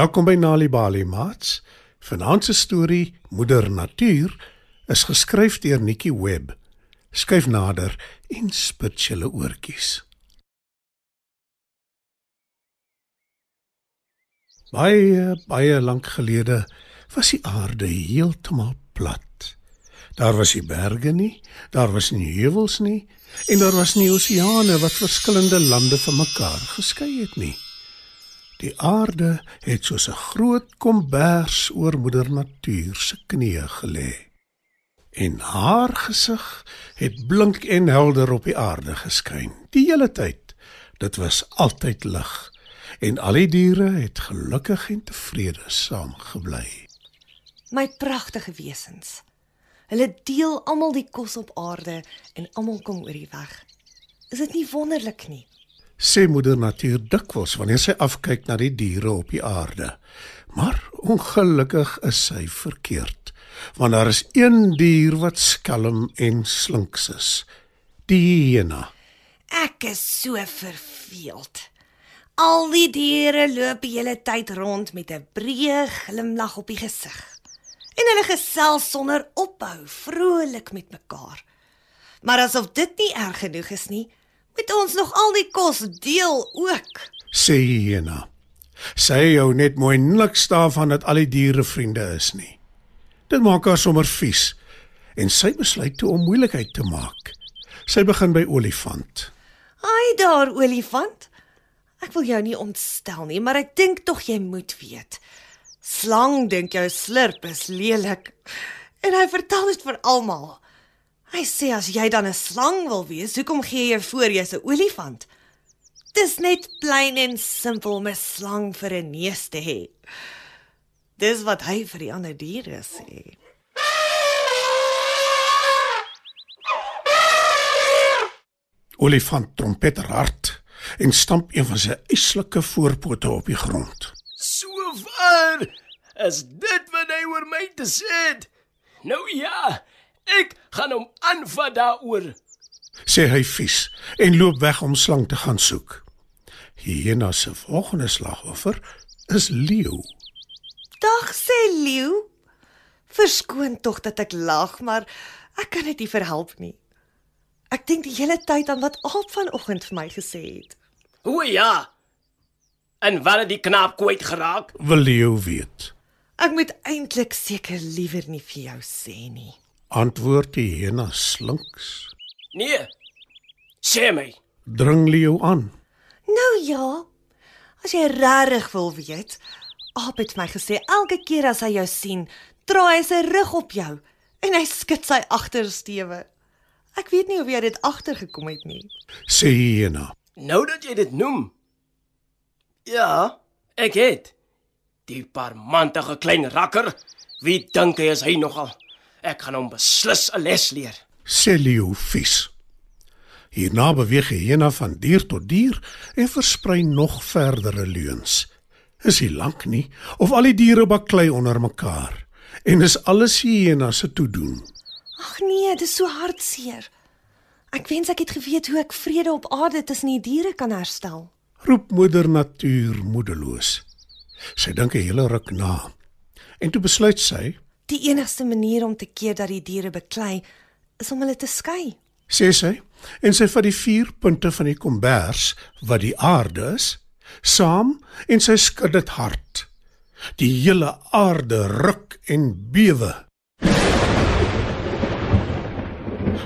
Welkom by Nali Bali Mats. Vanaand se storie Moeder Natuur is geskryf deur Nikki Webb. Skryf nader en spit julle oortjies. Baie baie lank gelede was die aarde heeltemal plat. Daar was nie berge nie, daar was nie heuwels nie en daar was nie oseane wat verskillende lande van mekaar geskei het nie. Die aarde het soos 'n groot kombers oor moeder natuur se knieë gelê. En haar gesig het blink en helder op die aarde geskyn die hele tyd. Dit was altyd lig en al die diere het gelukkig en tevrede saamgebly. My pragtige wesens. Hulle deel almal die kos op aarde en almal kom oor die weg. Is dit nie wonderlik nie? Sê moeder natuur dikwels wanneer sy afkyk na die diere op die aarde. Maar ongelukkig is sy verkeerd, want daar is een dier wat skelm en slinks is. Die hyena. Ek is so verveeld. Al die diere loop die hele tyd rond met 'n breë glimlag op die gesig. En hulle gesels sonder ophou, vrolik met mekaar. Maar asof dit nie erg genoeg is nie, Moet ons nog al die kos deel ook? Sê hyena. Sy hou net mooi niks daarvan dat al die diere vriende is nie. Dit maak haar sommer vies en sy besluit toe om moeilikheid te maak. Sy begin by olifant. Ai daar olifant. Ek wil jou nie ontstel nie, maar ek dink tog jy moet weet. Slang dink jou slurp is lelik. En hy vertel dit vir almal. Hy sê as jy dan 'n slang wil wees, hoekom gee jy voor jy's 'n olifant? Dis net plain en simpel om 'n slang vir 'n neus te hê. Dis wat hy vir die ander diere sê. Olifant trompeter hard en stamp een van sy eislike voorpote op die grond. So waar is dit wat hy oor my te sê het. Nou ja, Ek gaan hom aanvat daaroor. Sê hy vies en loop weg om slang te gaan soek. Hyena se volgende slagoffer is leeu. Dag sê leeu. Verskoon tog dat ek lag, maar ek kan dit nie verhelp nie. Ek dink die hele tyd aan wat Aap vanoggend vir my gesê het. O ja. En waar het die knaap kwyt geraak? Wil leeu weet. Ek moet eintlik seker liewer nie vir jou sê nie antwoord die hyena slinks. Nee. Sê my. Dring Leo aan. Nou ja. As jy regtig wil weet, Aap het my gesê elke keer as hy jou sien, draai hy sy rug op jou en hy skud sy agtersteewe. Ek weet nie of jy dit agtergekom het nie. Sê hyena. Nou dat jy dit noem. Ja, ek het. Die parmantige klein rakker. Wie dink hy is hy nogal? Ek gaan hom beslis 'n les leer. Sê Leo vies. Hierna beweeg hy hyena van dier tot dier en versprei nog verdere leuns. Is hy lank nie of al die diere baklei onder mekaar en is alles hyena se toe doen. Ag nee, dit is so hartseer. Ek wens ek het geweet hoe ek vrede op aarde tussen die diere kan herstel. Roep moeder natuur moedeloos. Sy dink 'n hele ruk na. En toe besluit sy Die enigste manier om te keer dat die diere beklei is om hulle te skei. Sê sy en sy vat die vier punte van die kombers wat die aarde is, saam en sy skud dit hard. Die hele aarde ruk en bewe.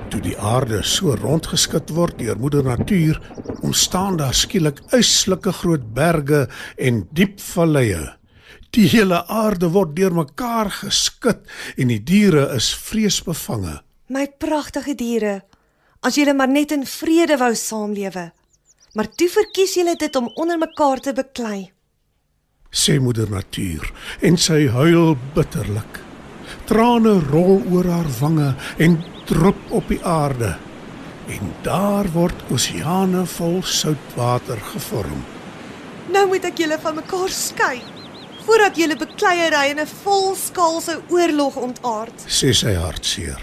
Toe die aarde so rondgeskit word deur moeder natuur, ontstaan daar skielik uitslike groot berge en diep valleie. Die hele aarde word deurmekaar geskit en die diere is vreesbevange. My pragtige diere, as julle maar net in vrede wou saamlewe. Maar toe verkies julle dit om onder mekaar te beklei. Sê moeder natuur en sy huil bitterlik. Trane rol oor haar wange en drup op die aarde. En daar word oseane vol soutwater gevorm. Nou moet ek julle van mekaar skei voordat julle bekleierery in 'n volskaalse oorlog ontaard. Sê sy hartseer.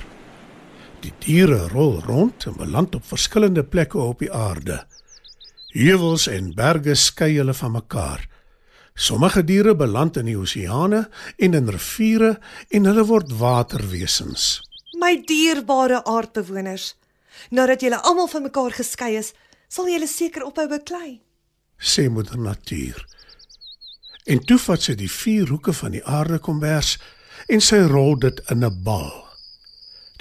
Die diere rol rond en beland op verskillende plekke op die aarde. Heuwels en berge skei hulle van mekaar. Sommige diere beland in die oseane en in riviere en hulle word waterwesens. My dierbare aardbewoners, nadat julle almal van mekaar geskei is, sal julle seker ophou beklei. sê moeder natuur. En toe vat sy die vier hoeke van die aarde kombers en sy rol dit in 'n bal.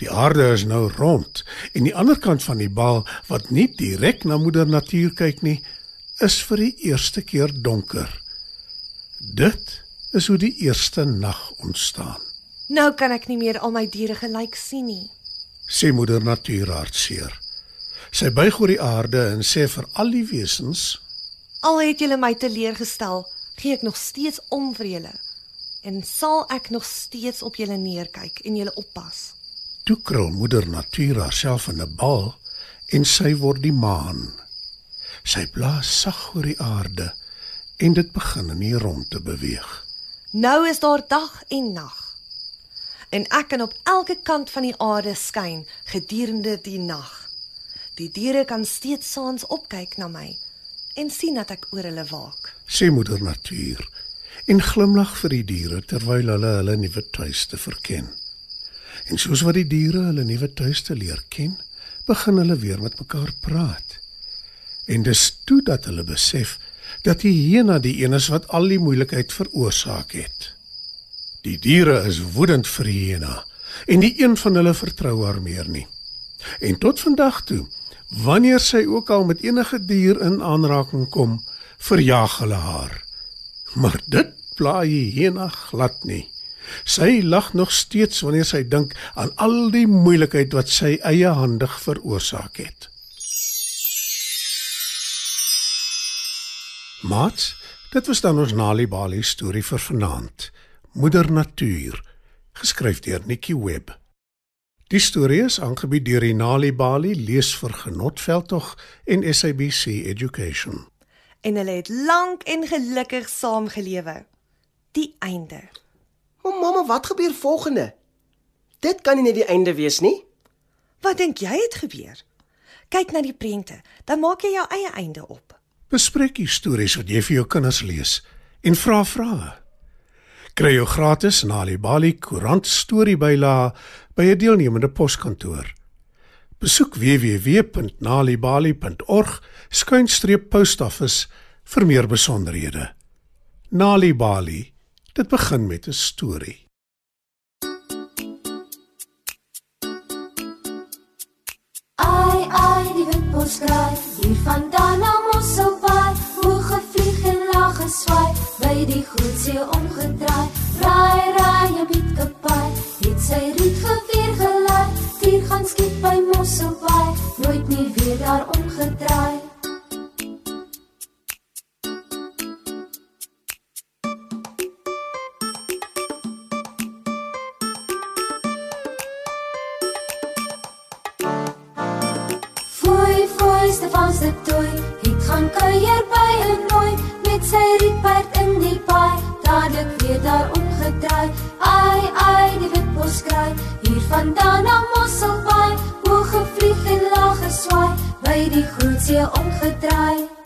Die aarde is nou rond en die ander kant van die bal wat nie direk na moeder natuur kyk nie, is vir die eerste keer donker. Dit is hoe die eerste nag ontstaan, Nou kan ek nie meer al my diere gelyk sien nie. sê moeder natuur hartseer. Sy buig oor die aarde en sê vir al die wesens Al het julle my teleurgestel, gee ek nog steeds om vir julle. En sal ek nog steeds op julle neerkyk en julle oppas. Toe krul moeder natuur haarself in 'n bal en sy word die maan. Sy blaas sag oor die aarde en dit begin in die rond te beweeg. Nou is daar dag en nag. En ek kan op elke kant van die aarde skyn gedurende die nag. Die diere kan steeds saans opkyk na my en sien dat ek oor hulle waak. Sê moeder natuur en glimlag vir die diere terwyl hulle hulle nuwe tuiste verken. En soos wat die diere hulle nuwe tuiste leer ken, begin hulle weer met mekaar praat. En dis toe dat hulle besef dat die hyena die een is wat al die moeilikheid veroorsaak het. Die diere is woedend vir die hyena en die een van hulle vertrou haar meer nie. En tot vandag toe, wanneer sy ook al met enige dier in aanraking kom, verjaag hulle haar. Maar dit pla die hyena glad nie. Sy lag nog steeds wanneer sy dink aan al die moeilikheid wat sy eie handig veroorsaak het. Mats, dit was dan ons Nali Bali storie vir vanaand. Moeder Natuur, geskryf deur Nikki Webb. Die storie is aangebied deur die Nali Bali lees vir Genotveldtog en SABC Education. En hulle het lank en gelukkig saamgelewe. Die einde. O mamma, wat gebeur volgende? Dit kan nie net die einde wees nie. Wat dink jy het gebeur? Kyk na die prente, dan maak jy jou eie einde op. Bespreek die stories wat jy vir jou kinders lees en vra vrae. Kry jou gratis Nali Bali koerant storiebylae by 'n deelnemende poskantoor. Besoek www.nalibali.org skuinstreep postoffice vir meer besonderhede. Nali Bali, dit begin met 'n storie. Ai ai die wimpel skryf hier vandaan Stefan se toe, het gaan kuier by 'n nooi met sy rietperd in die paai, dadelik weer daar omgedraai. Ai ai, die witbos kraai, hier vandaan na Mosselbaai, hoog gevlieg en laag geswaai, by die groot see omgedraai.